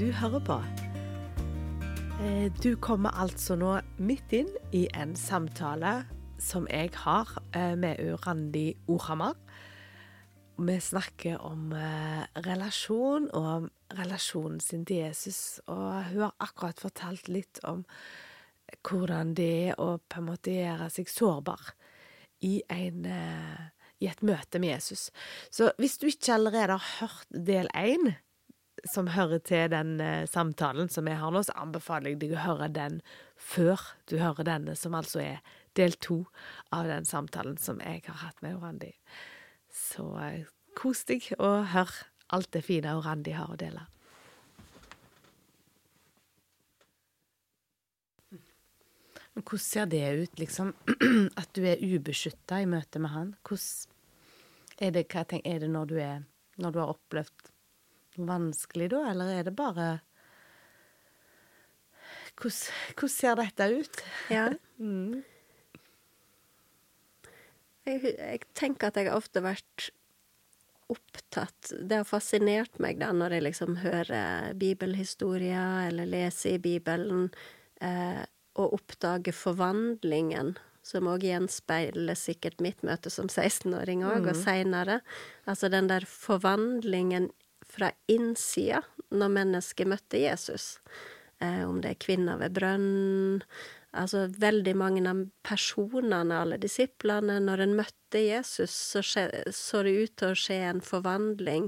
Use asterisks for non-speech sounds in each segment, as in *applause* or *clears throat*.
du hører på. Eh, Du kommer altså nå midt inn i en samtale som jeg har eh, med Randi Orhammer. Vi snakker om eh, relasjon og om relasjonen sin til Jesus. Og hun har akkurat fortalt litt om hvordan det er å på en måte gjøre seg sårbar i, en, i et møte med Jesus. Så hvis du ikke allerede har hørt del én, som hører til den eh, samtalen som jeg har nå, så anbefaler jeg deg å høre den før du hører denne, som altså er del to av den samtalen som jeg har hatt med Randi. Så eh, kos deg og hør alt det fine Randi har å dele. Hvordan ser det ut, liksom? *clears throat* At du er ubeskytta i møte med han? Hvordan er det, hva jeg tenker, er det når du er Når du har opplevd vanskelig, da, eller er det bare Hvordan, ser dette ut? Ja. *laughs* Mm. Jeg, jeg tenker at jeg har ofte vært opptatt Det har fascinert meg da når jeg liksom hører bibelhistorier eller leser i Bibelen, eh, og oppdager forvandlingen, som òg gjenspeiler sikkert mitt møte som 16-åring òg, og seinere. Altså den der forvandlingen fra innsida når mennesket møtte Jesus. Eh, om det er kvinner ved brønn Altså veldig mange av personene, alle disiplene, når en møtte Jesus, så skje, så det ut til å skje en forvandling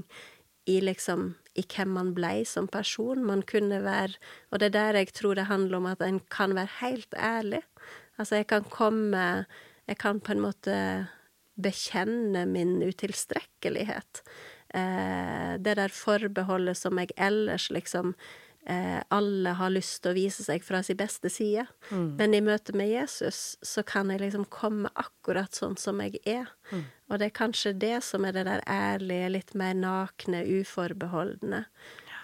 i liksom i hvem man blei som person. Man kunne være Og det er der jeg tror det handler om at en kan være helt ærlig. Altså, jeg kan komme Jeg kan på en måte bekjenne min utilstrekkelighet. Eh, det der forbeholdet som jeg ellers liksom eh, Alle har lyst til å vise seg fra sin beste side. Men i møte med Jesus så kan jeg liksom komme akkurat sånn som jeg er. Og det er kanskje det som er det der ærlige, litt mer nakne, uforbeholdne.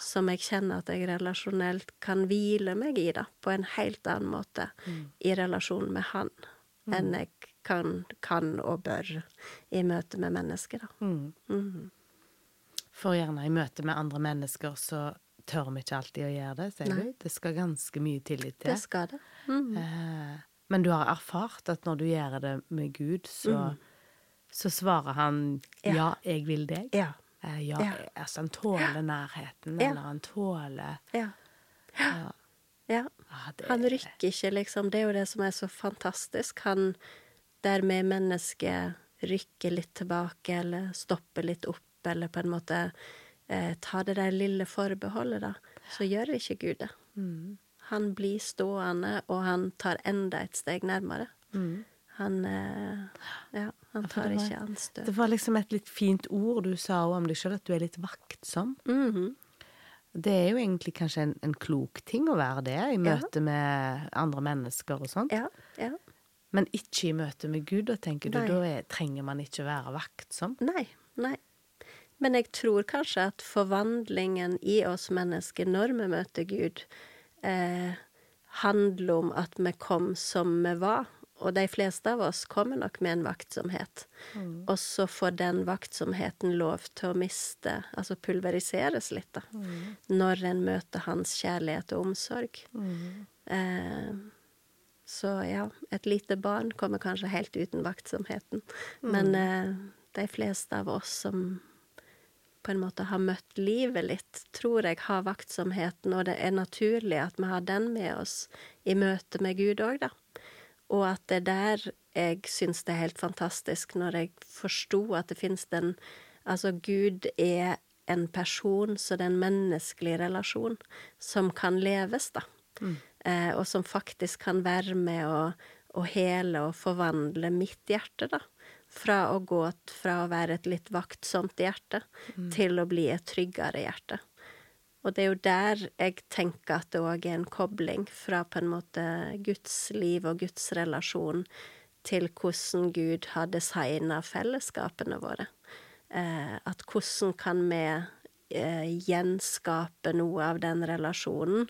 Som jeg kjenner at jeg relasjonelt kan hvile meg i, da, på en helt annen måte. I relasjon med han. Enn jeg kan, kan og bør i møte med mennesker, da. Mhm. For gjerne i møte med andre mennesker så tør vi ikke alltid å gjøre det, sier Nei. du. Det skal ganske mye tillit til. Det skal det. Mm. Eh, men du har erfart at når du gjør det med Gud, så, så svarer han Ja. ja, jeg vil deg. Ja. Eh, ja, Ja. Altså han tåler nærheten, eller han tåler Ja. ja. ja. Det- Han rykker ikke, liksom. Det er jo det som er så fantastisk. Han der med mennesket rykker litt tilbake, eller stopper litt opp, eller på en måte eh, ta det der lille forbeholdet, da, så gjør ikke Gud det. Mm. Han blir stående, og han tar enda et steg nærmere. Han eh, Ja, han tar var- ikke anstøt. Det var liksom et litt fint ord du sa om deg sjøl, at du er litt vaktsom. Mhm. Det er jo egentlig kanskje en, en klok ting å være det, i Ja. møte med andre mennesker og sånt. Ja. ja. Men ikke i møte med Gud, da tenker du. Nei. Da er, trenger man ikke være vaktsom. Nei, nei. Men jeg tror kanskje at forvandlingen i oss mennesker når vi møter Gud, eh, handler om at vi kom som vi var. Og de fleste av oss kommer nok med en vaktsomhet. Og så får den vaktsomheten lov til å miste, altså pulveriseres litt, da. Når en møter hans kjærlighet og omsorg. Eh, så ja, et lite barn kommer kanskje helt uten vaktsomheten. Men eh, de fleste av oss som på en måte har møtt livet litt, tror jeg har vaktsomheten, og det er naturlig at vi har den med oss i møte med Gud òg, da. Og at det er der jeg syns det er helt fantastisk, når jeg forsto at det fins den Altså, Gud er en person, så det er en menneskelig relasjon som kan leves, da. Eh, og som faktisk kan være med å, å hele og forvandle mitt hjerte, da. Fra å gå fra å være et litt vaktsomt hjerte til å bli et tryggere hjerte. Og det er jo der jeg tenker at det òg er en kobling fra på en måte Guds liv og Guds relasjon til hvordan Gud har designa fellesskapene våre. Eh, at hvordan kan vi eh, gjenskape noe av den relasjonen,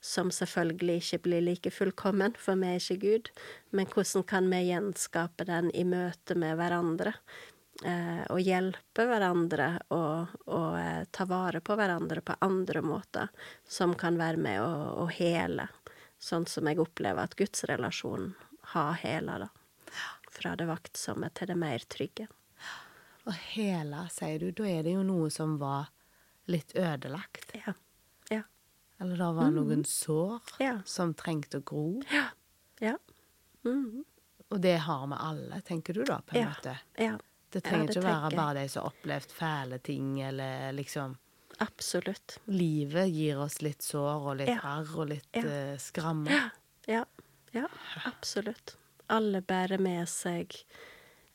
som selvfølgelig ikke blir like fullkommen, for vi er ikke Gud, men hvordan kan vi gjenskape den i møte med hverandre? Eh, og hjelpe hverandre og, og eh, ta vare på hverandre på andre måter, som kan være med å, å hele. Sånn som jeg opplever at gudsrelasjonen har hela, da. Fra det vaktsomme til det mer trygge. Og hele, sier du. Da er det jo noe som var litt ødelagt. Ja. Eller det var noen sår Ja. som trengte å gro. Ja. Ja. Mm. Og det har vi alle, tenker du da, på en Ja. måte? ja. Det trenger det ikke være bare de som har opplevd fæle ting, eller liksom Absolutt. Livet gir oss litt sår og litt arr og litt Ja. eh, skrammer. Ja. Ja. Ja. Absolutt. Alle bærer med seg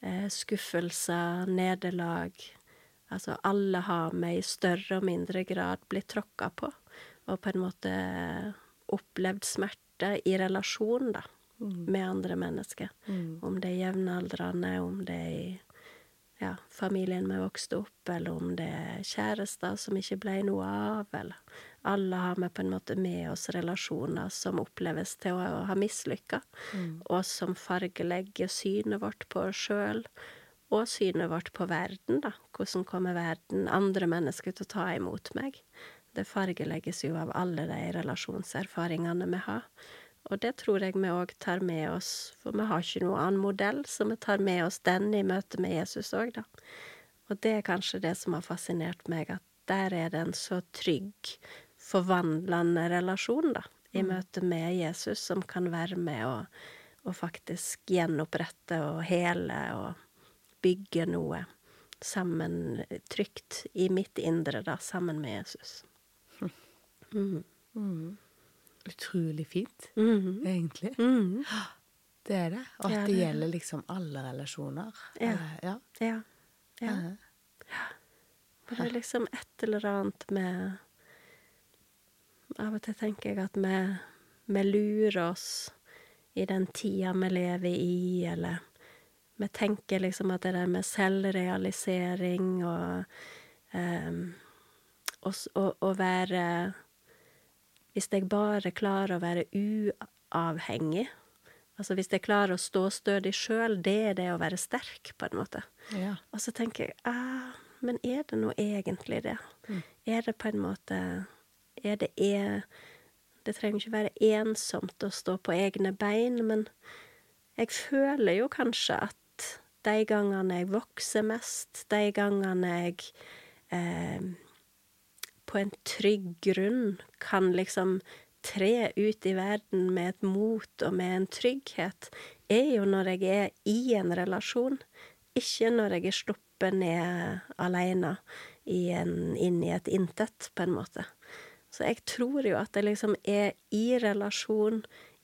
eh, skuffelser, nederlag. Altså, alle har med i større og mindre grad blitt tråkka på, og på en måte opplevd smerte i relasjon, da, med andre mennesker. Om det er jevnaldrende, om det er i ja, familien vi vokste opp, eller om det er kjærester som ikke ble noe av, eller Alle har vi på en måte med oss relasjoner som oppleves til å ha mislykka, og som fargelegger synet vårt på oss sjøl, og synet vårt på verden, da. Hvordan kommer verden, andre mennesker, til å ta imot meg? Det fargelegges jo av alle de relasjonserfaringene vi har. Og det tror jeg vi òg tar med oss, for vi har ikke noen annen modell, så vi tar med oss den i møte med Jesus òg, da. Og det er kanskje det som har fascinert meg, at der er det en så trygg, forvandlende relasjon, da, i møte med Jesus, som kan være med å, å faktisk gjenopprette og hele og bygge noe sammen, trygt i mitt indre, da, sammen med Jesus. Utrolig fint, mm. egentlig. *gasps* Det er det. Og at Ja, det det er gjelder liksom alle relasjoner. Ja. Eh, ja. Ja. ja. Eh, *gasps* For det er liksom et eller annet med Av og til tenker jeg at vi, vi lurer oss i den tida vi lever i, eller vi tenker liksom at det der med selvrealisering og um, å, å være Hvis jeg bare klarer å være uavhengig, altså hvis jeg klarer å stå stødig sjøl, det er det å være sterk, på en måte. ja. Og så tenker jeg ah, Men er det nå egentlig det? Er det på en måte Er det er, Det trenger ikke være ensomt å stå på egne bein, men jeg føler jo kanskje at de gangene jeg vokser mest, de gangene jeg eh, på en trygg grunn kan liksom tre ut i verden med et mot og med en trygghet, er jo når jeg er i en relasjon, ikke når jeg er sluppet ned alene i en, inn i et intet, på en måte. Så jeg tror jo at det liksom er i relasjon,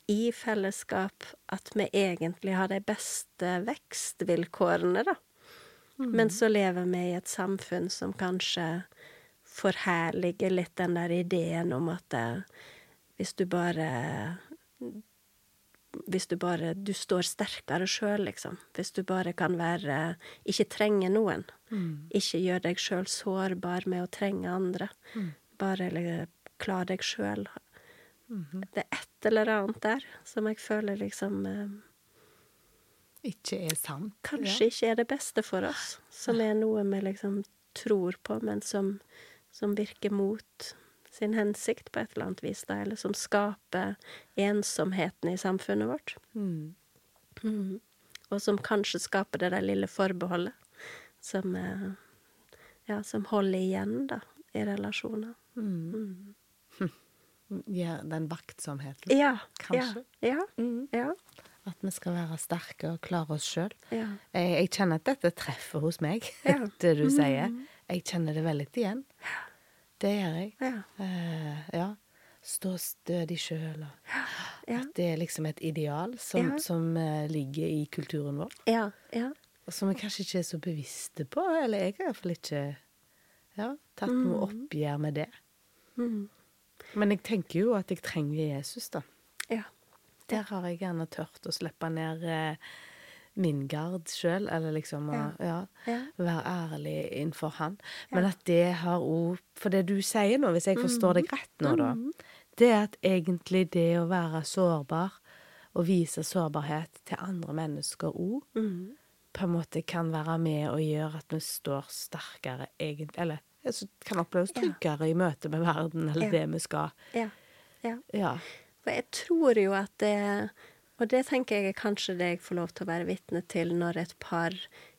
i fellesskap, at vi egentlig har de beste vekstvilkårene, da. Men så lever vi i et samfunn som kanskje forherliger litt den der ideen om at eh, hvis du bare Hvis du bare Du står sterkere sjøl, liksom. Hvis du bare kan være Ikke trenge noen. Ikke gjør deg sjøl sårbar med å trenge andre. Bare eller, klar deg sjøl. Det er et eller annet der som jeg føler liksom eh, Ikke er sant. kanskje ikke er det beste for oss. Som er noe vi liksom tror på, men som, som virker mot sin hensikt på et eller annet vis, da, eller som skaper ensomheten i samfunnet vårt. Mm. Mm. Og som kanskje skaper det der lille forbeholdet som, eh, ja, som holder igjen, da, i relasjoner. Mm. Ja, den vaktsomheten. Ja. Kanskje. Ja. Ja. Mm. Ja. At vi skal være sterke og klare oss sjøl. ja. Jeg, jeg kjenner at dette treffer hos meg, *laughs* det du sier. Jeg kjenner det veldig igjen. Det gjør jeg. Ja. Eh, ja. Stå stødig sjøl. Ja. At det er liksom et ideal som, som uh, ligger i kulturen vår. Ja. ja. Og som vi kanskje ikke er så bevisste på. Eller jeg har iallfall ikke ja, tatt noe oppgjør med det. Mm. Men jeg tenker jo at jeg trenger Jesus, da. ja. Der har jeg gjerne tørt å slippe ned eh, min gard sjøl, eller liksom å Ja. ja. Være ærlig innenfor han. Men at det har òg For det du sier nå, hvis jeg forstår deg rett nå, da, det er at egentlig det å være sårbar og vise sårbarhet til andre mennesker òg, Mhm. på en måte kan være med og gjøre at vi står sterkere, egentlig, eller altså, kan oppleves tryggere i møte med verden, eller det vi skal. Ja. ja. Ja. For jeg tror jo at det Og det tenker jeg er kanskje det jeg får lov til å være vitne til når et par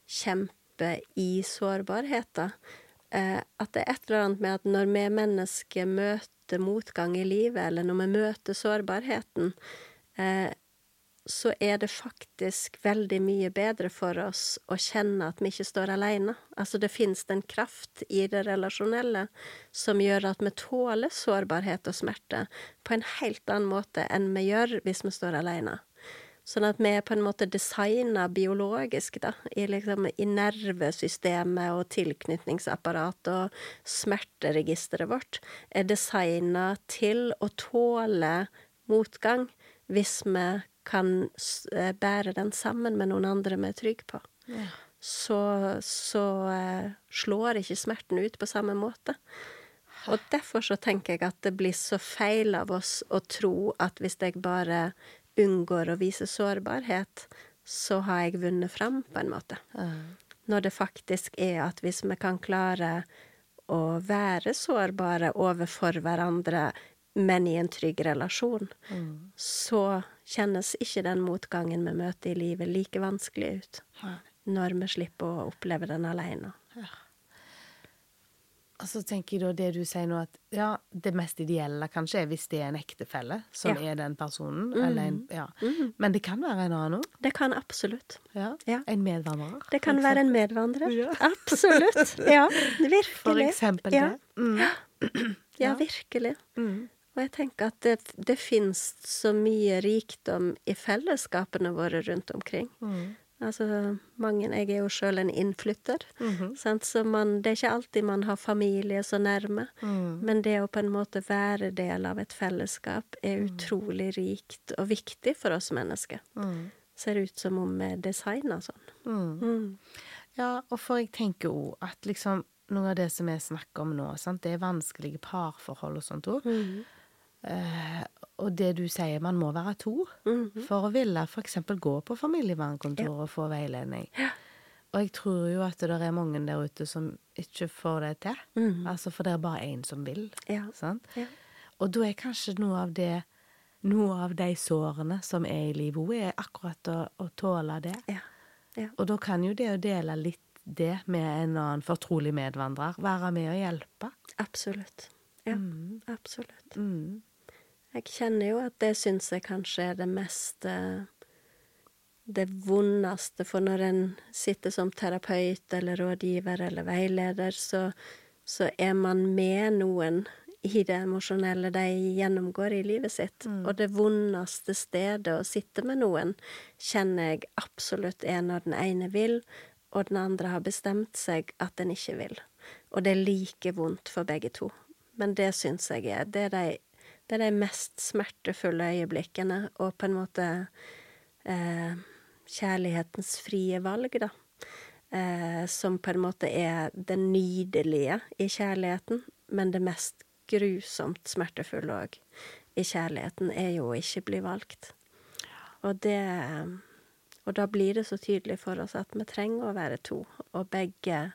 kjemper i sårbarheter. Eh, at det er et eller annet med at når vi mennesker møter motgang i livet, eller når vi møter sårbarheten, eh, så er det faktisk veldig mye bedre for oss å kjenne at vi ikke står alene. Altså det finnes en kraft i det relasjonelle som gjør at vi tåler sårbarhet og smerte på en helt annen måte enn vi gjør hvis vi står alene. Sånn at vi er på en måte designa biologisk, da, i, liksom, i nervesystemet og tilknytningsapparatet og smerteregisteret vårt, er designa til å tåle motgang hvis vi kan eh, bære den sammen med noen andre vi er trygge på. Så, så eh, slår ikke smerten ut på samme måte. Og derfor så tenker jeg at det blir så feil av oss å tro at hvis jeg bare unngår å vise sårbarhet, så har jeg vunnet fram, på en måte. Når det faktisk er at hvis vi kan klare å være sårbare overfor hverandre, men i en trygg relasjon, så kjennes ikke den motgangen vi møter i livet, like vanskelig ut. Når vi slipper å oppleve den alene. Og så tenker jeg da det du sier nå, at ja, det mest ideelle kanskje er hvis det er en ektefelle som Ja. er den personen, eller en Ja. Men det kan være en annen òg. Det kan absolutt. Ja. En medvandrer. Det kan være en medvandrer. Absolutt. *laughs* Ja, virkelig. For eksempel ja. det. Mm. *clears throat* Ja, virkelig. Mm. Og jeg tenker at det, det fins så mye rikdom i fellesskapene våre rundt omkring. Mm. Altså, mange, Jeg er jo sjøl en innflytter, Mhm. sant? så man, det er ikke alltid man har familie så nærme. Mm. Men det å på en måte være del av et fellesskap er utrolig rikt og viktig for oss mennesker. Mm. Ser ut som om vi er designa sånn. Mm. Mm. Ja, og for jeg tenker òg at liksom noe av det som vi snakker om nå, sant, det er vanskelige parforhold og sånt òg. Mm. Og det du sier, man må være to Mhm. for å ville f.eks. gå på familievernkontoret og få veiledning. Og jeg tror jo at det er mange der ute som ikke får det til. Mhm. Altså, for det er bare én som vil. Ja. Sant? Ja. Og da er kanskje noe av det Noe av de sårene som er i livet òg, er akkurat å, å tåle det. Ja. ja. Og da kan jo det å dele litt det med en annen fortrolig medvandrer være med å hjelpe. Absolutt. Ja, Mm. absolutt. Mm. Jeg kjenner jo at det syns jeg kanskje er det mest eh, Det vondeste, for når en sitter som terapeut eller rådgiver eller veileder, så, så er man med noen i det emosjonelle de gjennomgår i livet sitt. Og det vondeste stedet å sitte med noen kjenner jeg absolutt er når den ene vil, og den andre har bestemt seg at den ikke vil. Og det er like vondt for begge to. Men det syns jeg er det er de, det er de mest smertefulle øyeblikkene, og på en måte eh, kjærlighetens frie valg, da. Eh, som på en måte er det nydelige i kjærligheten, men det mest grusomt smertefulle òg i kjærligheten er jo å ikke bli valgt. Og det Og da blir det så tydelig for oss at vi trenger å være to, og begge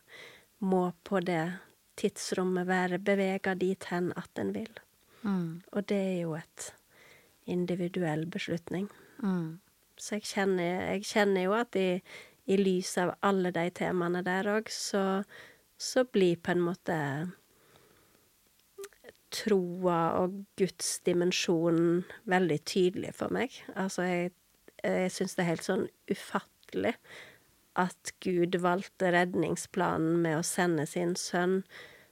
må på det tidsrommet være bevega dit hen at en vil. Mm. Og det er jo et individuell beslutning. Mm. Så jeg kjenner, jeg kjenner jo at i, i lys av alle de temaene der òg, så, så blir på en måte troa og Guds dimensjon veldig tydelig for meg. Altså, jeg, jeg syns det er helt sånn ufattelig at Gud valgte redningsplanen med å sende sin sønn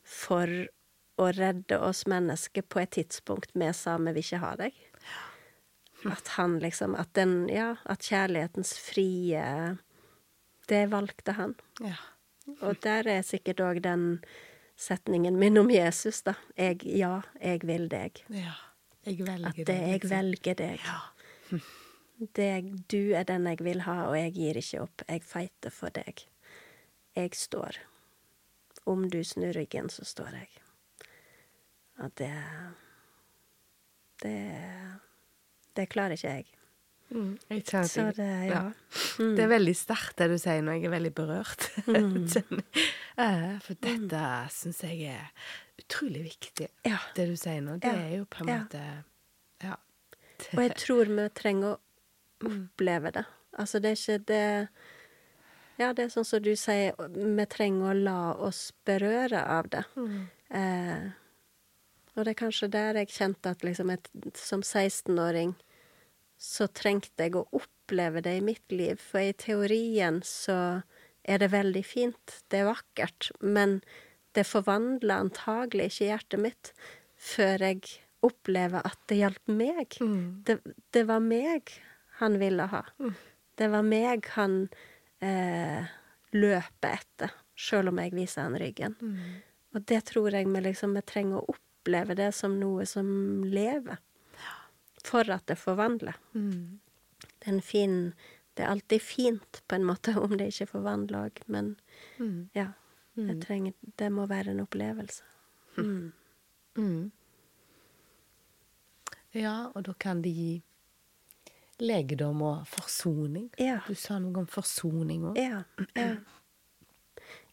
for å redde oss mennesker på et tidspunkt vi sa vi vil ikke ha deg. At han liksom At den Ja, at kjærlighetens frie Det valgte han. Ja. Og der er sikkert òg den setningen min om Jesus, da. Jeg, ja, jeg vil deg. ja. Jeg velger At det jeg liksom. velger deg. Ja. *laughs* Deg, du er den jeg vil ha, og jeg gir ikke opp. Jeg fighter for deg. Jeg står. Om du snur ryggen, så står jeg. Ja, det Det Det klarer ikke jeg. Mm, jeg kjenner Så det, ja. ja. Mm. Det er veldig sterkt det du sier nå. Jeg er veldig berørt. Mm. *laughs* Eh, For dette syns jeg er utrolig viktig. Ja. Det du sier nå, det Ja. er jo på en måte Ja. Og jeg tror vi trenger å oppleve det. Altså, det er ikke det Ja, det er sånn som du sier, vi trenger å la oss berøre av det. Eh, og det er kanskje der jeg kjente at liksom et, som 16-åring så trengte jeg å oppleve det i mitt liv. For i teorien så er det veldig fint, det er vakkert, men det forvandler antagelig ikke hjertet mitt før jeg opplever at det hjalp meg. Det, det var meg han ville ha. Det var meg han eh, løper etter, sjøl om jeg viser han ryggen. Og det tror jeg vi liksom vi trenger å oppleve det som noe som lever, for at det forvandler. Mm. Det er en fin Det er alltid fint, på en måte, *laughs* om det ikke forvandler òg, men Mm. ja. Jeg trenger Det må være en opplevelse. Mm. *laughs* Mm. Ja, og da kan det gi legedom og forsoning. Ja. Du sa noe om forsoning òg. Ja. Ja,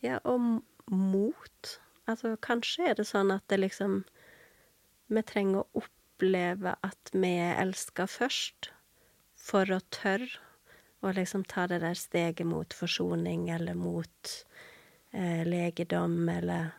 ja og mot. Altså, kanskje er det sånn at det liksom Vi trenger å oppleve at vi er elska først, for å tørre å liksom ta det der steget mot forsoning, eller mot eh, legedom, eller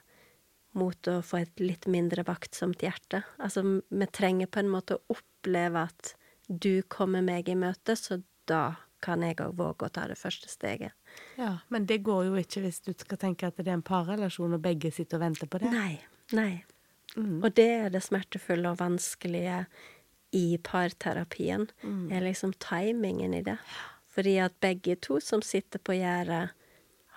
mot å få et litt mindre vaktsomt hjerte. Altså, vi trenger på en måte å oppleve at du kommer meg i møte, så da kan jeg òg våge å ta det første steget. Ja, men det går jo ikke hvis du skal tenke at det er en parrelasjon, og begge sitter og venter på det. Nei. Nei. Mm. Og det er det smertefulle og vanskelige i parterapien, er liksom timingen i det. Fordi at begge to som sitter på gjerdet,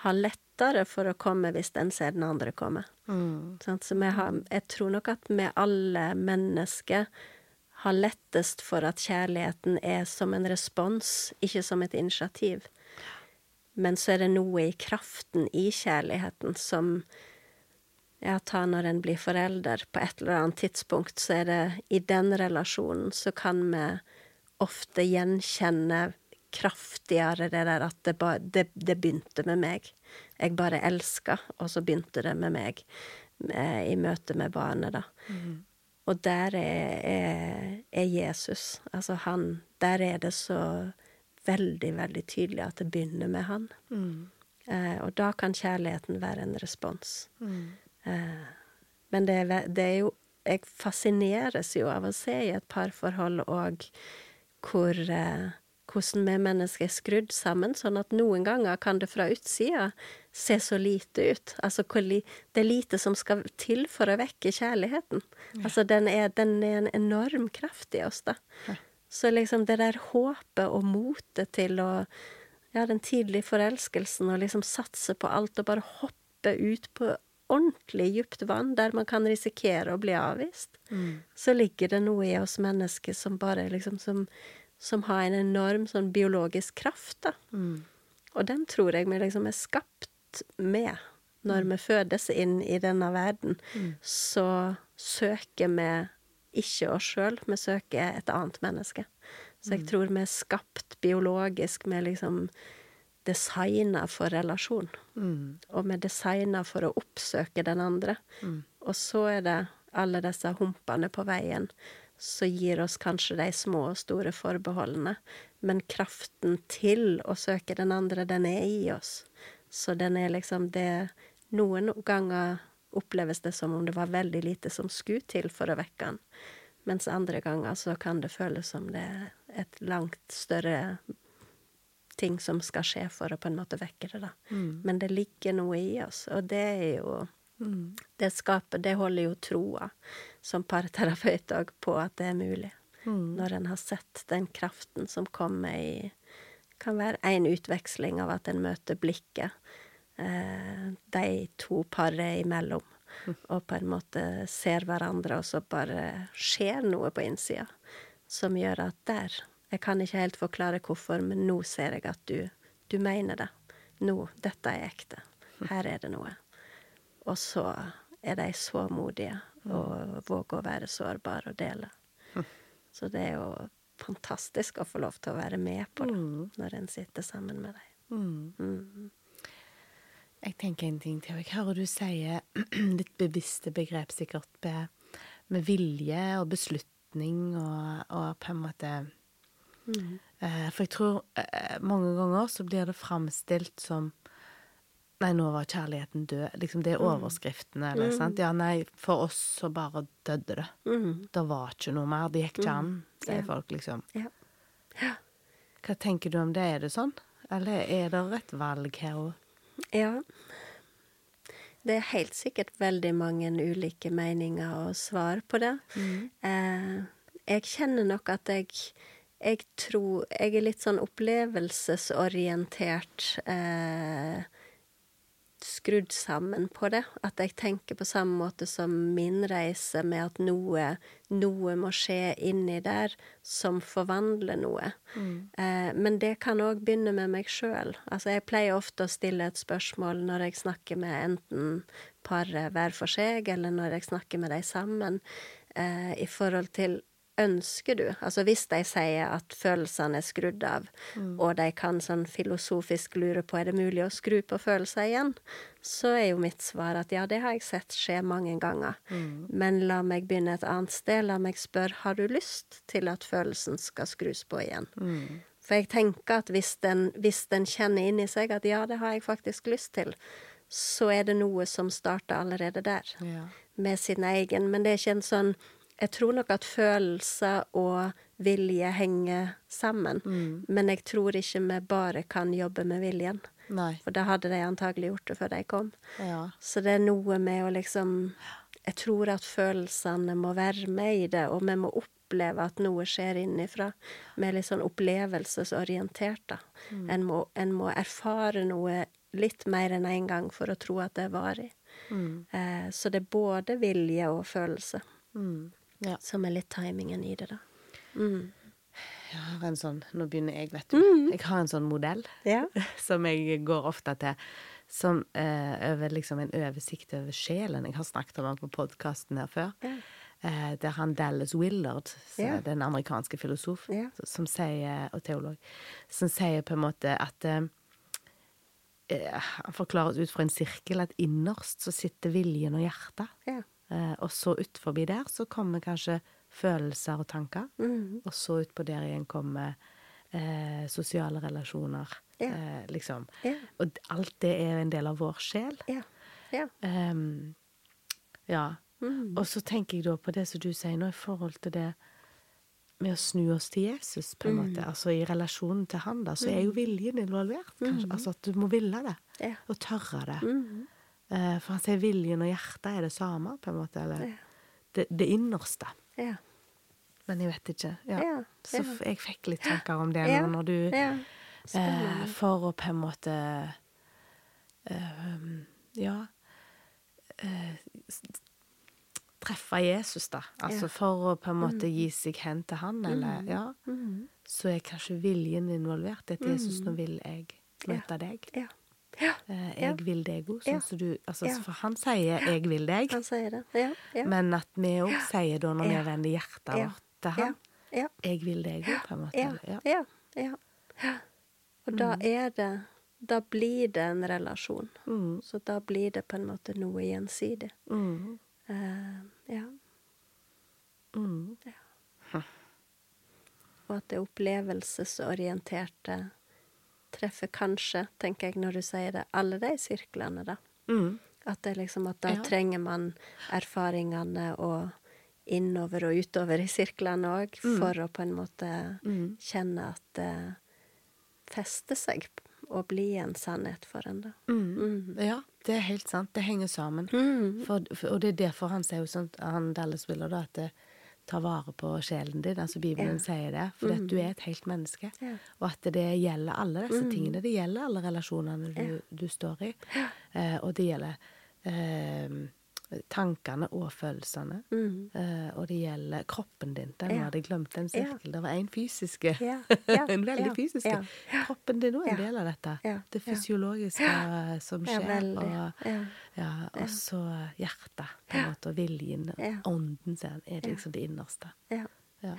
har lettere for å komme hvis den ser den andre komme. Mm. Sånn, Så har, jeg tror nok at vi alle mennesker har lettest for at kjærligheten er som en respons, ikke som et initiativ. Men så er det noe i kraften i kjærligheten som ja, ta når en blir forelder. På et eller annet tidspunkt så er det i den relasjonen så kan vi ofte gjenkjenne kraftigere det der at det, ba, det, det begynte med meg. Jeg bare elska, og så begynte det med meg eh, i møte med barnet, da. Og der er, er, er Jesus. Altså han Der er det så veldig, veldig tydelig at det begynner med han. Eh, og da kan kjærligheten være en respons. Eh, men det det er jo Jeg fascineres jo av å se i et parforhold og hvor eh, hvordan vi mennesker er skrudd sammen, sånn at noen ganger kan det fra utsida se så lite ut. Altså det er lite som skal til for å vekke kjærligheten. Altså den er, den er en enorm kraft i oss, da. Så liksom det der håpet og motet til å Ja, den tidlige forelskelsen og liksom satse på alt og bare hoppe ut på ordentlig dypt vann der man kan risikere å bli avvist, så ligger det noe i oss mennesker som bare liksom som, som har en enorm sånn biologisk kraft, da. Og den tror jeg vi liksom er skapt med. Når vi fødes inn i denne verden, så søker vi ikke oss sjøl, vi søker et annet menneske. Så jeg tror vi er skapt biologisk med liksom designa for relasjon. Og vi er designa for å oppsøke den andre. Og så er det alle disse humpene på veien som gir oss kanskje de små og store forbeholdene. Men kraften til å søke den andre, den er i oss. Så den er liksom det Noen ganger oppleves det som om det var veldig lite som skulle til for å vekke den. Mens andre ganger så kan det føles som det er et langt større ting som skal skje for å på en måte vekke det, da. Men det ligger noe i oss, og det er jo Det skaper Det holder jo troa som parterapeut òg på at det er mulig. Når en har sett den kraften som kommer i Kan være én utveksling av at en møter blikket eh, de to paret imellom, *laughs* og på en måte ser hverandre, og så bare skjer noe på innsida som gjør at der Jeg kan ikke helt forklare hvorfor, men nå ser jeg at du, du mener det. Nå, dette er ekte. Her er det noe. Og så er de så modige og våger å være sårbare og dele. Så det er jo fantastisk å få lov til å være med på det Mm. når en sitter sammen med dem. Mm. Mm. Jeg tenker en ting til. Jeg hører du sier *clears throat* litt bevisste begrep sikkert med, med vilje og beslutning og, og på en måte Mm. eh, For jeg tror eh, mange ganger så blir det framstilt som Nei, nå var kjærligheten død. Liksom det er overskriftene, eller sant. Ja, nei, for oss så bare døde det. Mm. Det var ikke noe mer. Det gikk ikke an, sier Ja. folk liksom. Ja. Ja. Hva tenker du om det? Er det sånn? Eller er det et valg her òg? Ja. Det er helt sikkert veldig mange ulike meninger og svar på det. Eh, jeg kjenner nok at jeg Jeg tror Jeg er litt sånn opplevelsesorientert eh, skrudd sammen på det. At jeg tenker på samme måte som min reise, med at noe, noe må skje inni der som forvandler noe. Eh, men det kan òg begynne med meg sjøl. Altså, jeg pleier ofte å stille et spørsmål når jeg snakker med enten paret hver for seg, eller når jeg snakker med dem sammen, eh, i forhold til Ønsker du? Altså hvis de sier at følelsene er skrudd av, og de kan sånn filosofisk lure på er det mulig å skru på følelser igjen, så er jo mitt svar at ja, det har jeg sett skje mange ganger. Men la meg begynne et annet sted. La meg spørre har du lyst til at følelsen skal skrus på igjen. For jeg tenker at hvis den, hvis den kjenner inni seg at ja, det har jeg faktisk lyst til, så er det noe som starter allerede der Ja. med sin egen. Men det er ikke en sånn Jeg tror nok at følelser og vilje henger sammen. Men jeg tror ikke vi bare kan jobbe med viljen. Nei. For da hadde de antagelig gjort det før de kom. Ja. Så det er noe med å liksom Jeg tror at følelsene må være med i det, og vi må oppleve at noe skjer innifra. Vi er litt sånn opplevelsesorientert, da. En, må, en må erfare noe litt mer enn én en gang for å tro at det er varig. Eh, så det er både vilje og følelse Mm. Ja. som er litt timingen i det, da. Mm. Jeg har en sånn Nå begynner jeg, vet du. Jeg har en sånn modell Ja. *laughs* som jeg går ofte til. Som eh, over liksom en oversikt over sjelen. Jeg har snakket om han på podkasten her før. Ja. Eh, er han Dallas Willard, Ja. den amerikanske filosof, som sier, og teolog, som sier på en måte at eh, eh, Han forklarer ut fra en sirkel at innerst så sitter viljen og hjertet. Ja. Eh, og så utfor der så kommer kanskje følelser og tanker. Mhm. Og så utpå der igjen kommer eh, sosiale relasjoner. Ja. Eh, liksom. Ja. Og alt det er en del av vår sjel. Ja. Ja. Um, ja. Mhm. Og så tenker jeg da på det som du sier nå, i forhold til det med å snu oss til Jesus, på en Mm. måte. Altså i relasjonen til han, da, så er jo viljen involvert, kanskje. Altså at du må ville det. Og tørre det. Mhm. Eh, for han sier viljen og hjertet er det samme, på en måte. Eller Ja. det, det innerste. Ja. Men jeg vet ikke. Ja. Ja, Så jeg fikk litt tanker om det nå når du eh, For å på en måte eh, Ja eh, Treffe Jesus, da. Altså for å på en måte gi seg hen til han, eller Ja. Mm. Så er kanskje viljen involvert. At Jesus, nå vil jeg møte deg. Ja. Ja. Eh, Ja. jeg vil deg òg, sånn som du Altså, Ja. for han sier 'jeg vil deg', Han sier det. Ja. Ja. men at vi òg sier da, når Ja. vi vender hjertet Ja. vårt til ja. han, Ja. 'jeg vil deg òg', på en måte. Ja. Ja. Ja. Ja. ja. Og da er det Da blir det en relasjon. Mm. Så da blir det på en måte noe gjensidig. Mm. Uh, ja. Mm. Og at det opplevelsesorienterte treffer kanskje, tenker jeg når du sier det, alle de sirklene, da. Mm. At det liksom at da Ja. trenger man erfaringene og innover og utover i sirklene òg, Mm. for å på en måte Mm. kjenne at det fester seg og blir en sannhet for en, da. Mm. Ja, det er helt sant. Det henger sammen. Mm. For, for, og det er derfor han sier jo sånn, han Dallas Willer, da, at det, ta vare på sjelen din. Altså Bibelen Ja. sier det. For at du er et helt menneske. Ja. Og at det gjelder alle disse tingene. Det gjelder alle relasjonene du, du står i. Eh, og det gjelder eh, tankene og følelsene. Mm. Uh, og det gjelder kroppen din. Den Ja. hadde jeg glemt, en Ja. sirkel. Det var en fysiske. Ja, *laughs* ja, en veldig ja, fysisk. ja, Kroppen din òg er en Ja. del av dette. Ja, Det fysiologiske eh, som skjer. og Ja. ja, og så hjertet, på en måte, og viljen. Ja. Ånden sin er liksom det innerste. Ja. Ja.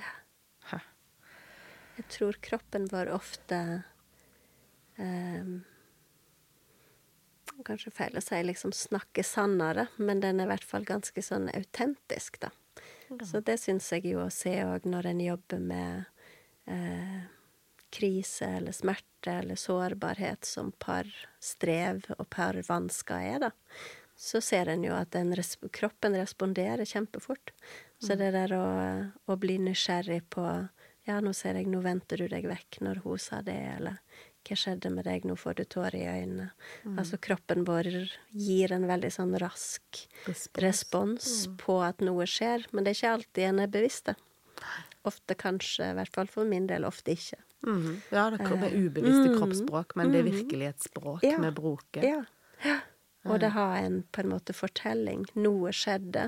Jeg tror kroppen vår ofte um, Kanskje feil å si liksom snakke sannere, men den er i hvert fall ganske sånn autentisk, da. Ja. Så det syns jeg jo å se òg når en jobber med eh, krise eller smerte eller sårbarhet som par strev og par vansker er, da. Så ser en jo at res kroppen responderer kjempefort. Så mm. det der å, å bli nysgjerrig på ja, nå ser jeg, nå venter du deg vekk når hun sa det, eller hva skjedde med deg, nå får du tårer i øynene. Mm. Altså kroppen vår gir en veldig sånn rask respons, respons mm. på at noe skjer, men det er ikke alltid en er bevisst det. Ofte kanskje, i hvert fall for min del, ofte ikke. Mm. Ja, det kommer uh, ubevisste mm. kroppsspråk, men det er mm. virkelig et språk ja. vi bruker. Ja. ja. Og det har en på en måte fortelling. Noe skjedde.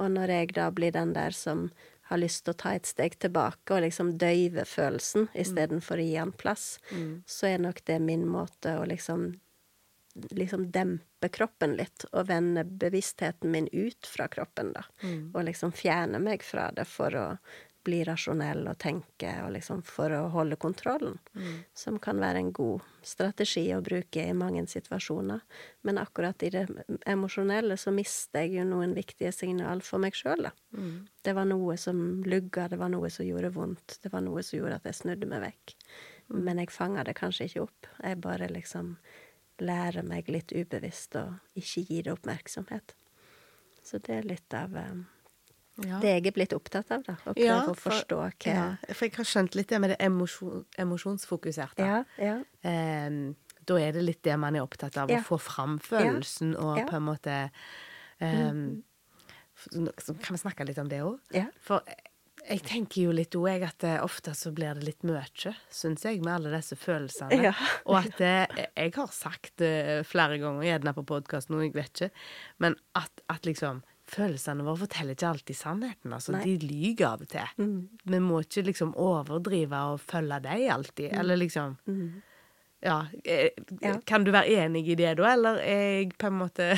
Og når jeg da blir den der som har lyst til å ta et steg tilbake og liksom døyve følelsen istedenfor mm. å gi han plass, mm. så er nok det min måte å liksom liksom dempe kroppen litt og vende bevisstheten min ut fra kroppen, da. Mm. Og liksom fjerne meg fra det for å bli rasjonell og tenke, og liksom for å holde kontrollen. Mm. Som kan være en god strategi å bruke i mange situasjoner. Men akkurat i det emosjonelle så mister jeg jo noen viktige signal for meg sjøl, da. Mm. Det var noe som lugga, det var noe som gjorde vondt, det var noe som gjorde at jeg snudde meg vekk. Mm. Men jeg fanga det kanskje ikke opp. Jeg bare liksom lærer meg litt ubevisst å ikke gi det oppmerksomhet. Så det er litt av um, ja. Det jeg er blitt opptatt av, da. Å prøve ja, for, å forstå hva ja, For jeg har skjønt litt det med det emosjon, emosjonsfokuserte. Ja, ja. Um, da er det litt det man er opptatt av, å få fram følelsen og på en måte um, Så kan vi snakke litt om det òg? For jeg tenker jo litt òg at eh, ofte så blir det litt mye, syns jeg, med alle disse følelsene. Og at eh, jeg har sagt flere ganger, gjerne på podkasten, jeg vet ikke, men at, at liksom følelsene våre forteller ikke alltid sannheten. Altså, de lyver av og til. Mm. Vi må ikke liksom overdrive og følge dem alltid. Mm. Eller liksom mm. ja, eh, ja, Kan du være enig i det, da, eller er jeg på en måte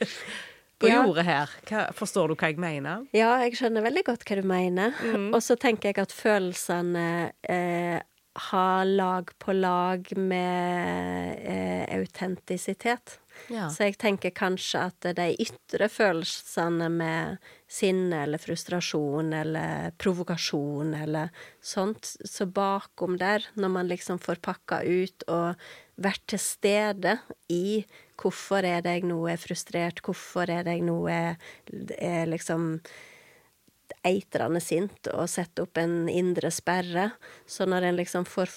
*laughs* på ja. jordet her? Hva, forstår du hva jeg mener? Ja, jeg skjønner veldig godt hva du mener. Mm. Og så tenker jeg at følelsene eh, har lag på lag med eh, autentisitet. Ja. Så jeg tenker kanskje at de ytre følelsene med sinne eller frustrasjon eller provokasjon eller sånt, så bakom der, når man liksom får pakka ut og vært til stede i hvorfor er det jeg nå er frustrert, hvorfor er det jeg nå er, er liksom eitrende sint og sette opp en indre sperre. Så når en liksom får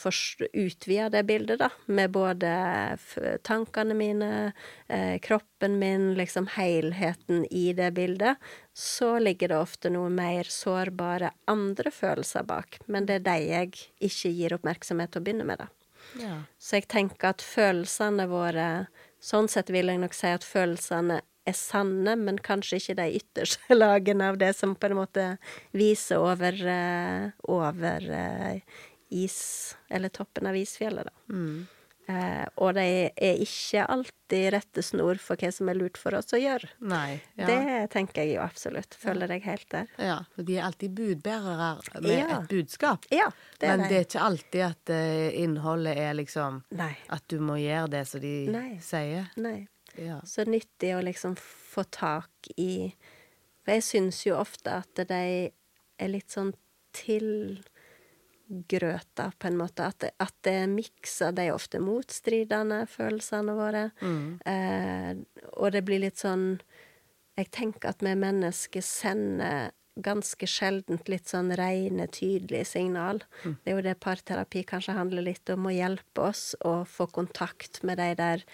utvida det bildet, da, med både tankene mine, eh, kroppen min, liksom helheten i det bildet, så ligger det ofte noe mer sårbare andre følelser bak. Men det er de jeg ikke gir oppmerksomhet til å begynne med, da. Ja. Så jeg tenker at følelsene våre Sånn sett vil jeg nok si at følelsene er sanne, men kanskje ikke de ytterste *laughs* lagene av det som på en måte viser over, uh, over uh, is, eller toppen av isfjellet, da. Mm. Uh, og de er ikke alltid rettesnor for hva som er lurt for oss å gjøre. Nei, ja. Det tenker jeg jo absolutt. Føler deg helt der. Ja, for de er alltid budbærere med ja. et budskap. Ja, det er Men det er ikke alltid at innholdet er liksom Nei. At du må gjøre det som de Nei. sier. Nei. Ja. Så nyttig å liksom få tak i For jeg syns jo ofte at de er litt sånn tilgrøta, på en måte. At det, at det er miksa. De ofte motstridende, følelsene våre. Mm. Eh, og det blir litt sånn Jeg tenker at vi mennesker sender ganske sjeldent litt sånn rene, tydelige signal. Mm. Det er jo det parterapi kanskje handler litt om, å hjelpe oss å få kontakt med de der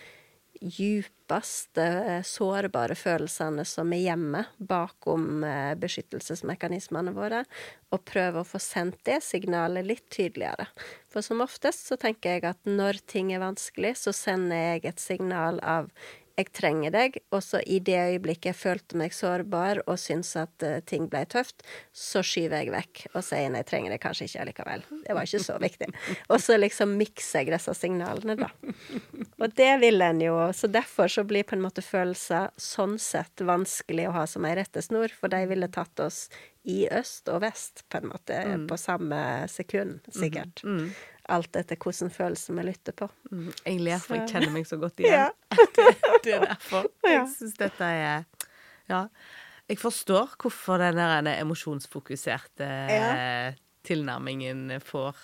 djupeste eh, sårbare følelsene som er hjemme bakom eh, beskyttelsesmekanismene våre, og prøve å få sendt det signalet litt tydeligere. For som oftest så tenker jeg at når ting er vanskelig, så sender jeg et signal av jeg trenger deg, og så i det øyeblikket jeg følte meg sårbar og syntes at uh, ting ble tøft, så skyver jeg vekk og sier nei, jeg trenger det kanskje ikke allikevel. Det var ikke så viktig. Og så liksom mikser jeg disse signalene, da. Og det vil en jo, så derfor så blir på en måte følelser sånn sett vanskelig å ha som ei rettesnor, for de ville tatt oss i øst og vest, på en måte, mm. på samme sekund, sikkert. Mm. Mm alt etter hvilken følelse vi lytter på. Mm, jeg ler, for jeg kjenner meg så godt *laughs* igjen. Ja. *laughs* det, det, er derfor. Jeg syns dette er Ja. Jeg forstår hvorfor den der emosjonsfokuserte ja. tilnærmingen får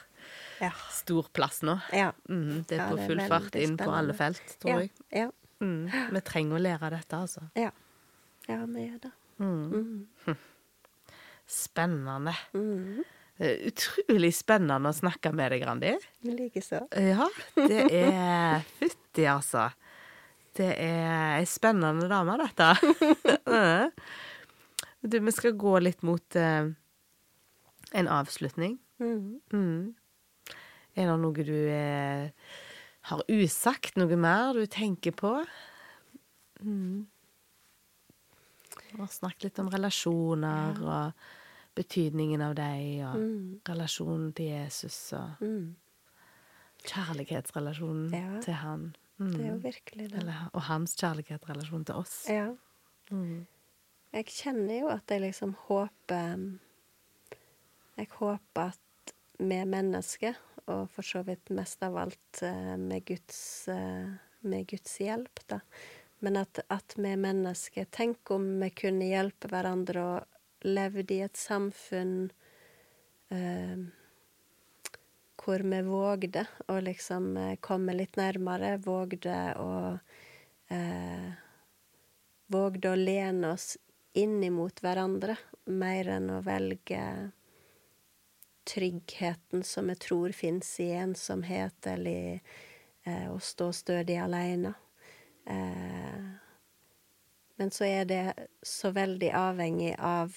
ja. stor plass nå. Ja. Mm, det er på full fart inn på alle felt, tror jeg. Mm, vi trenger å lære dette, altså. Ja. Ja, vi gjør det. Mm. mm. *laughs* Spennende. Mm. Eh, utrolig spennende å snakke med deg, Randi. Likeså. Ja, det *laughs* er fytti, altså. Det er ei spennende dame, dette. *laughs* du, vi skal gå litt mot uh, en avslutning. Mm. Mm. Er det noe du uh, har usagt? Noe mer du tenker på? Mm. Vi har snakket litt om relasjoner ja. og betydningen av deg, og mm. relasjonen til Jesus, og mm. kjærlighetsrelasjonen ja. til han. Mm. Det er jo virkelig det. Eller, og hans kjærlighetsrelasjon til oss. Ja. Mm. Jeg kjenner jo at jeg liksom håper Jeg håper at vi mennesker, og for så vidt mest av alt eh, med Guds, eh, med Guds hjelp, da, men at, at vi mennesker Tenk om vi kunne hjelpe hverandre og levde i et samfunn eh, hvor vi vågde å liksom eh, komme litt nærmere, vågde å eh, Vågde å lene oss innimot hverandre mer enn å velge tryggheten som jeg tror fins i ensomhet, eller eh, å stå stødig aleine. Eh, men så er det så veldig avhengig av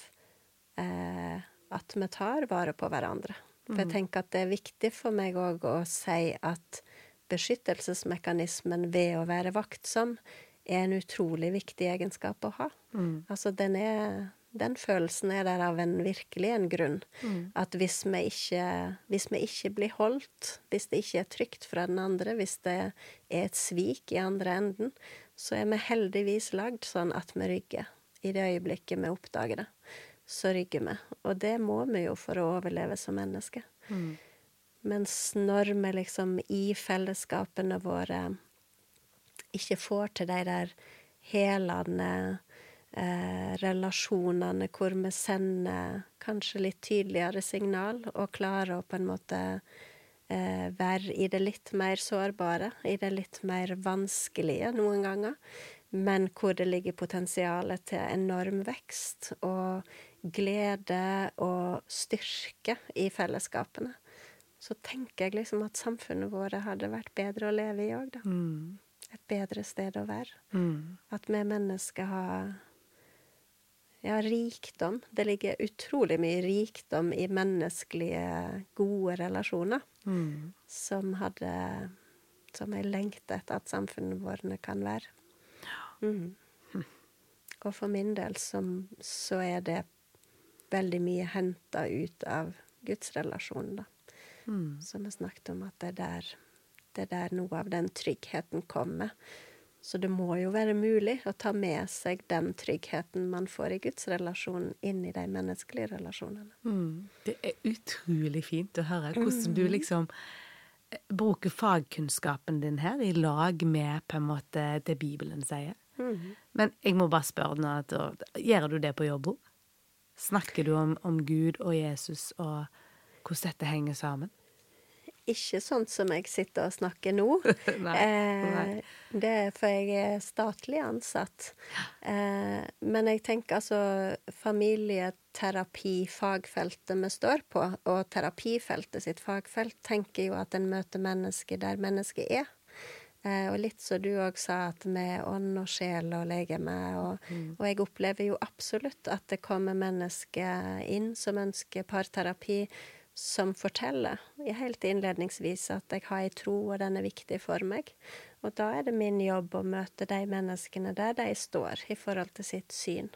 eh, at vi tar vare på hverandre. For jeg mm. tenker at det er viktig for meg òg å si at beskyttelsesmekanismen ved å være vaktsom er en utrolig viktig egenskap å ha. Mm. Altså den er den følelsen er der av en virkelig en grunn. Mm. At hvis vi, ikke, hvis vi ikke blir holdt, hvis det ikke er trygt fra den andre, hvis det er et svik i andre enden, så er vi heldigvis lagd sånn at vi rygger i det øyeblikket vi oppdager det så rygger vi. Og det må vi jo for å overleve som mennesker. Mm. Mens når vi liksom i fellesskapene våre ikke får til de der helende eh, relasjonene hvor vi sender kanskje litt tydeligere signal, og klarer å på en måte eh, være i det litt mer sårbare, i det litt mer vanskelige noen ganger, men hvor det ligger potensialet til enorm vekst og glede og styrke i fellesskapene, så tenker jeg liksom at samfunnet vårt hadde vært bedre å leve i òg, da. Mm. Et bedre sted å være. Mm. At vi mennesker har ja, rikdom. Det ligger utrolig mye rikdom i menneskelige, gode relasjoner mm. som hadde Som jeg lengter etter at samfunnet vårt kan være. Mm. Og for min del så, så er det veldig mye henta ut av gudsrelasjonen, da. Mm. Som vi snakket om, at det er, der, det er der noe av den tryggheten kommer. Så det må jo være mulig å ta med seg den tryggheten man får i gudsrelasjonen, inn i de menneskelige relasjonene. Mm. Det er utrolig fint å høre hvordan du mm. liksom eh, bruker fagkunnskapen din her i lag med på en måte det Bibelen sier. Mm. Men jeg må bare spørre nå, gjør du det på jobb òg? Snakker du om, om, Gud og Jesus og hvordan dette henger sammen? Ikke sånn som jeg sitter og snakker nå. *laughs* nei, nei. Eh, det er for jeg er statlig ansatt. Eh, men jeg tenker altså familieterapi, fagfeltet vi står på, og terapifeltet sitt fagfelt, tenker jo at en møter mennesket der mennesket er. Eh, og litt som du òg sa, at med ånd og sjel og legeme. Og, mm. og, jeg opplever jo absolutt at det kommer mennesker inn som ønsker parterapi, som forteller, helt innledningsvis, at jeg har ei tro, og den er viktig for meg. Og da er det min jobb å møte de menneskene der de står, i forhold til sitt syn.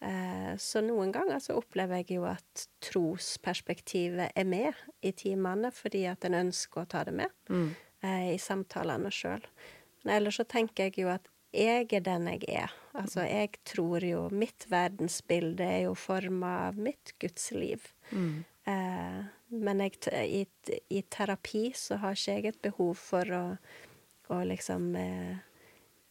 Eh, så noen ganger så opplever jeg jo at trosperspektivet er med i timene, fordi at en ønsker å ta det med mm. Eh, i samtalene sjøl. Men ellers så tenker jeg jo at jeg er den jeg er. Altså, jeg tror jo Mitt verdensbilde er jo forma av mitt gudsliv. Mm. Eh, men jeg, i, i, terapi så har ikke jeg et behov for å, å liksom eh,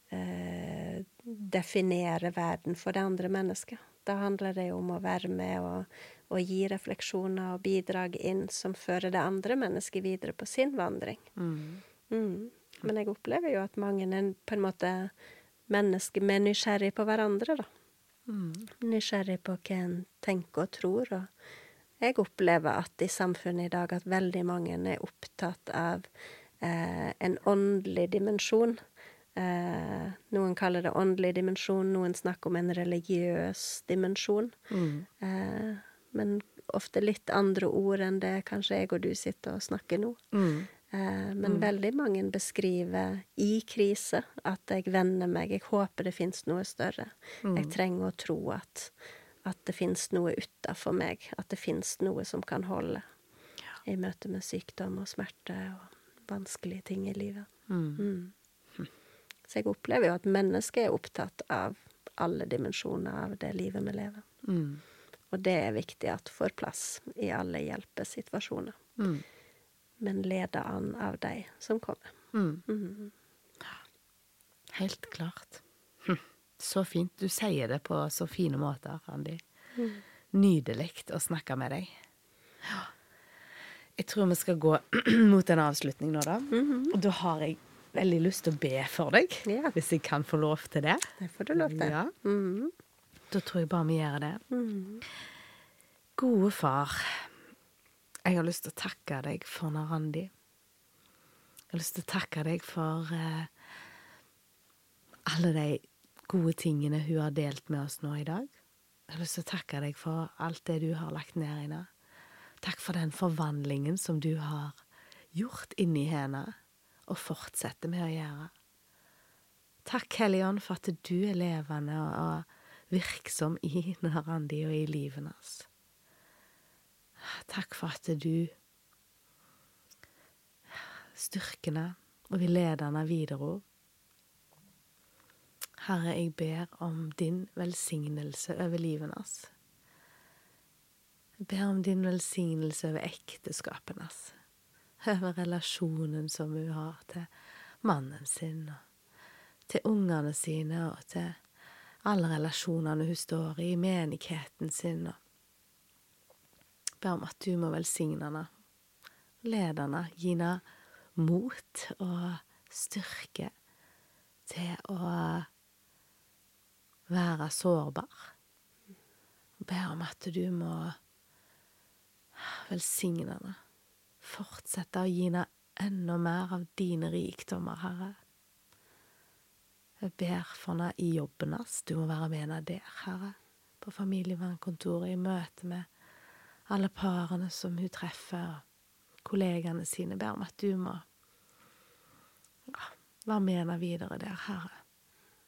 eh, definere verden for det andre mennesket. Da handler det om å være med og, og, gi refleksjoner og bidrag inn som fører det andre mennesket videre på sin vandring. Mm. Mm. Men jeg opplever jo at mange er på en måte mennesker med nysgjerrig på hverandre, da. Mm. Nysgjerrig på hva en tenker og tror. Og jeg opplever at i samfunnet i dag at veldig mange er opptatt av eh, en åndelig dimensjon. Eh, noen kaller det åndelig dimensjon, noen snakker om en religiøs dimensjon. Mm. Eh, men ofte litt andre ord enn det kanskje jeg og du sitter og snakker nå. Mm. Eh, men mm. veldig mange beskriver i krise at jeg venner meg, jeg håper det fins noe større. Mm. Jeg trenger å tro at, at det fins noe utafor meg, at det fins noe som kan holde ja. i møte med sykdom og smerte og vanskelige ting i livet. Mm. Så jeg opplever jo at mennesket er opptatt av alle dimensjoner av det livet vi lever. Mm. Og det er viktig at får plass i alle hjelpesituasjoner. Mm men leder an av de som kommer. Mm. Mm. Helt klart. Hm. Så fint. Du sier det på så fine måter, Randi. Mm. Nydelig å snakke med deg. Jeg tror vi skal gå *clears throat* mot en avslutning nå, da. -hmm. Og da har jeg veldig lyst til å be for deg, ja. hvis jeg kan få lov til det. Det får du lov til. Ja. -hmm. Da tror jeg bare vi gjør det. -hmm. Gode far. Jeg har lyst til å takke deg for Narandi. Jeg har lyst til å takke deg for eh, alle de gode tingene hun har delt med oss nå i dag. Jeg har lyst til å takke deg for alt det du har lagt ned i henne. Takk for den forvandlingen som du har gjort inni henne, og fortsetter med å gjøre. Takk, Hellige Ånd, for at du er levende og virksom i Narandi og i livet hans. Takk for at du styrkene og vil lede henne videre. Herre, jeg ber om din velsignelse over livet hans. Jeg ber om din velsignelse over ekteskapet hans, over relasjonen som hun har til mannen sin, og til ungene sine, og til alle relasjonene hun står i, i menigheten sin. og ber om at du må velsigne henne, lede henne, gi henne mot og styrke til å være sårbar. Og ber om at du må velsigne henne, fortsette å gi henne enda mer av dine rikdommer, Herre. Jeg ber for henne i jobben hans. Du må være med henne der, Herre. På familievernkontoret, i møte med alle parene som hun treffer, kollegaene sine, ber om at du må ja, være med henne videre der, Herre,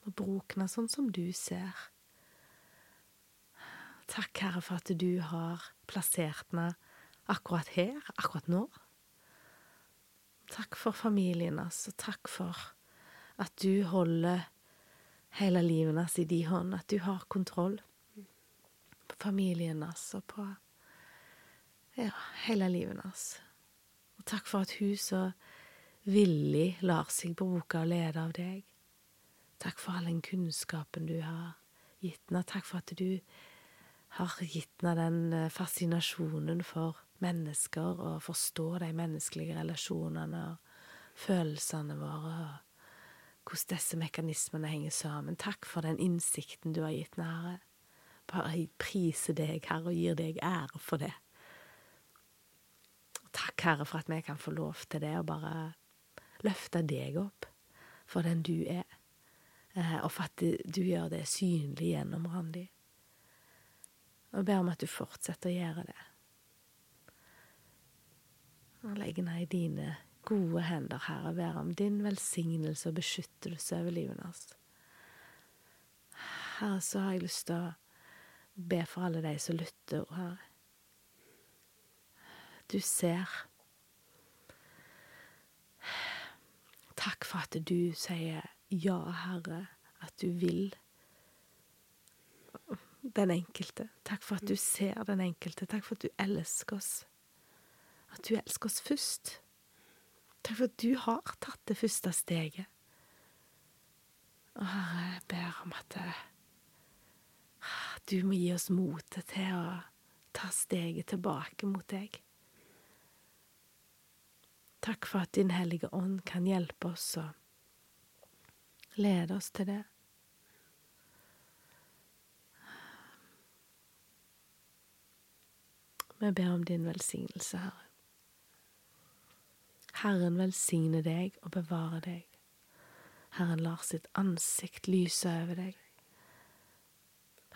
og bruke sånn som du ser. Takk, Herre, for at du har plassert henne akkurat her, akkurat nå. Takk for familien hans, og takk for at du holder hele livet hans i din hånd, at du har kontroll på familien hans og på ja, hele livet hans. Og takk for at hun så villig lar seg bruke og lede av deg. Takk for all den kunnskapen du har gitt henne. Takk for at du har gitt henne den eh, fascinasjonen for mennesker og forstå de menneskelige relasjonene og følelsene våre. og hvordan disse mekanismene henger sammen. Takk for den innsikten du har gitt henne, Herre. Bare jeg priser deg, Herre, og gir deg ære for det. Takk, Herre, for at vi kan få lov til det, og bare løfte deg opp for den du er, eh, og for at du gjør det synlig gjennom Randi. Og ber om at du fortsetter å gjøre det. Og legge ned i dine gode hender, Herre, og være om din velsignelse og beskyttelse over livet hans. Herre, så har jeg lyst til å be for alle de som lytter, Herre. Du ser. Takk for at du sier ja, Herre, at du vil den enkelte. Takk for at du ser den enkelte. Takk for at du elsker oss. At du elsker oss først. Takk for at du har tatt det første steget. Og Herre, jeg ber om at eh, du må gi oss motet til å ta steget tilbake mot deg. Takk for at Din Hellige Ånd kan hjelpe oss og lede oss til det. Vi ber om din velsignelse, Herre. Herren velsigne deg og bevare deg. Herren lar sitt ansikt lyse over deg.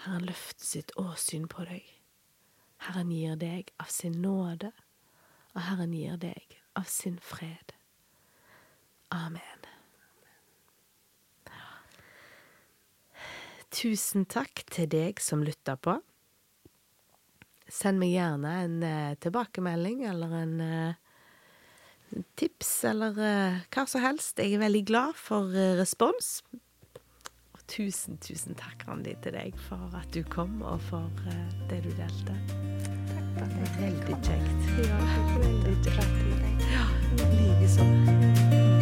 Herren løfter sitt åsyn på deg. Herren gir deg av sin nåde, og Herren gir deg av sin fred. Amen. Tusen takk til deg som lytter på. Send meg gjerne en uh, tilbakemelding eller en uh, tips eller uh, hva som helst. Jeg er veldig glad for respons. Og tusen, tusen takk, Randi, til deg for at du kom, og for det du delte. Takk for at jeg veldig kjekt. Ja, veldig kjekt. Ja, likeså.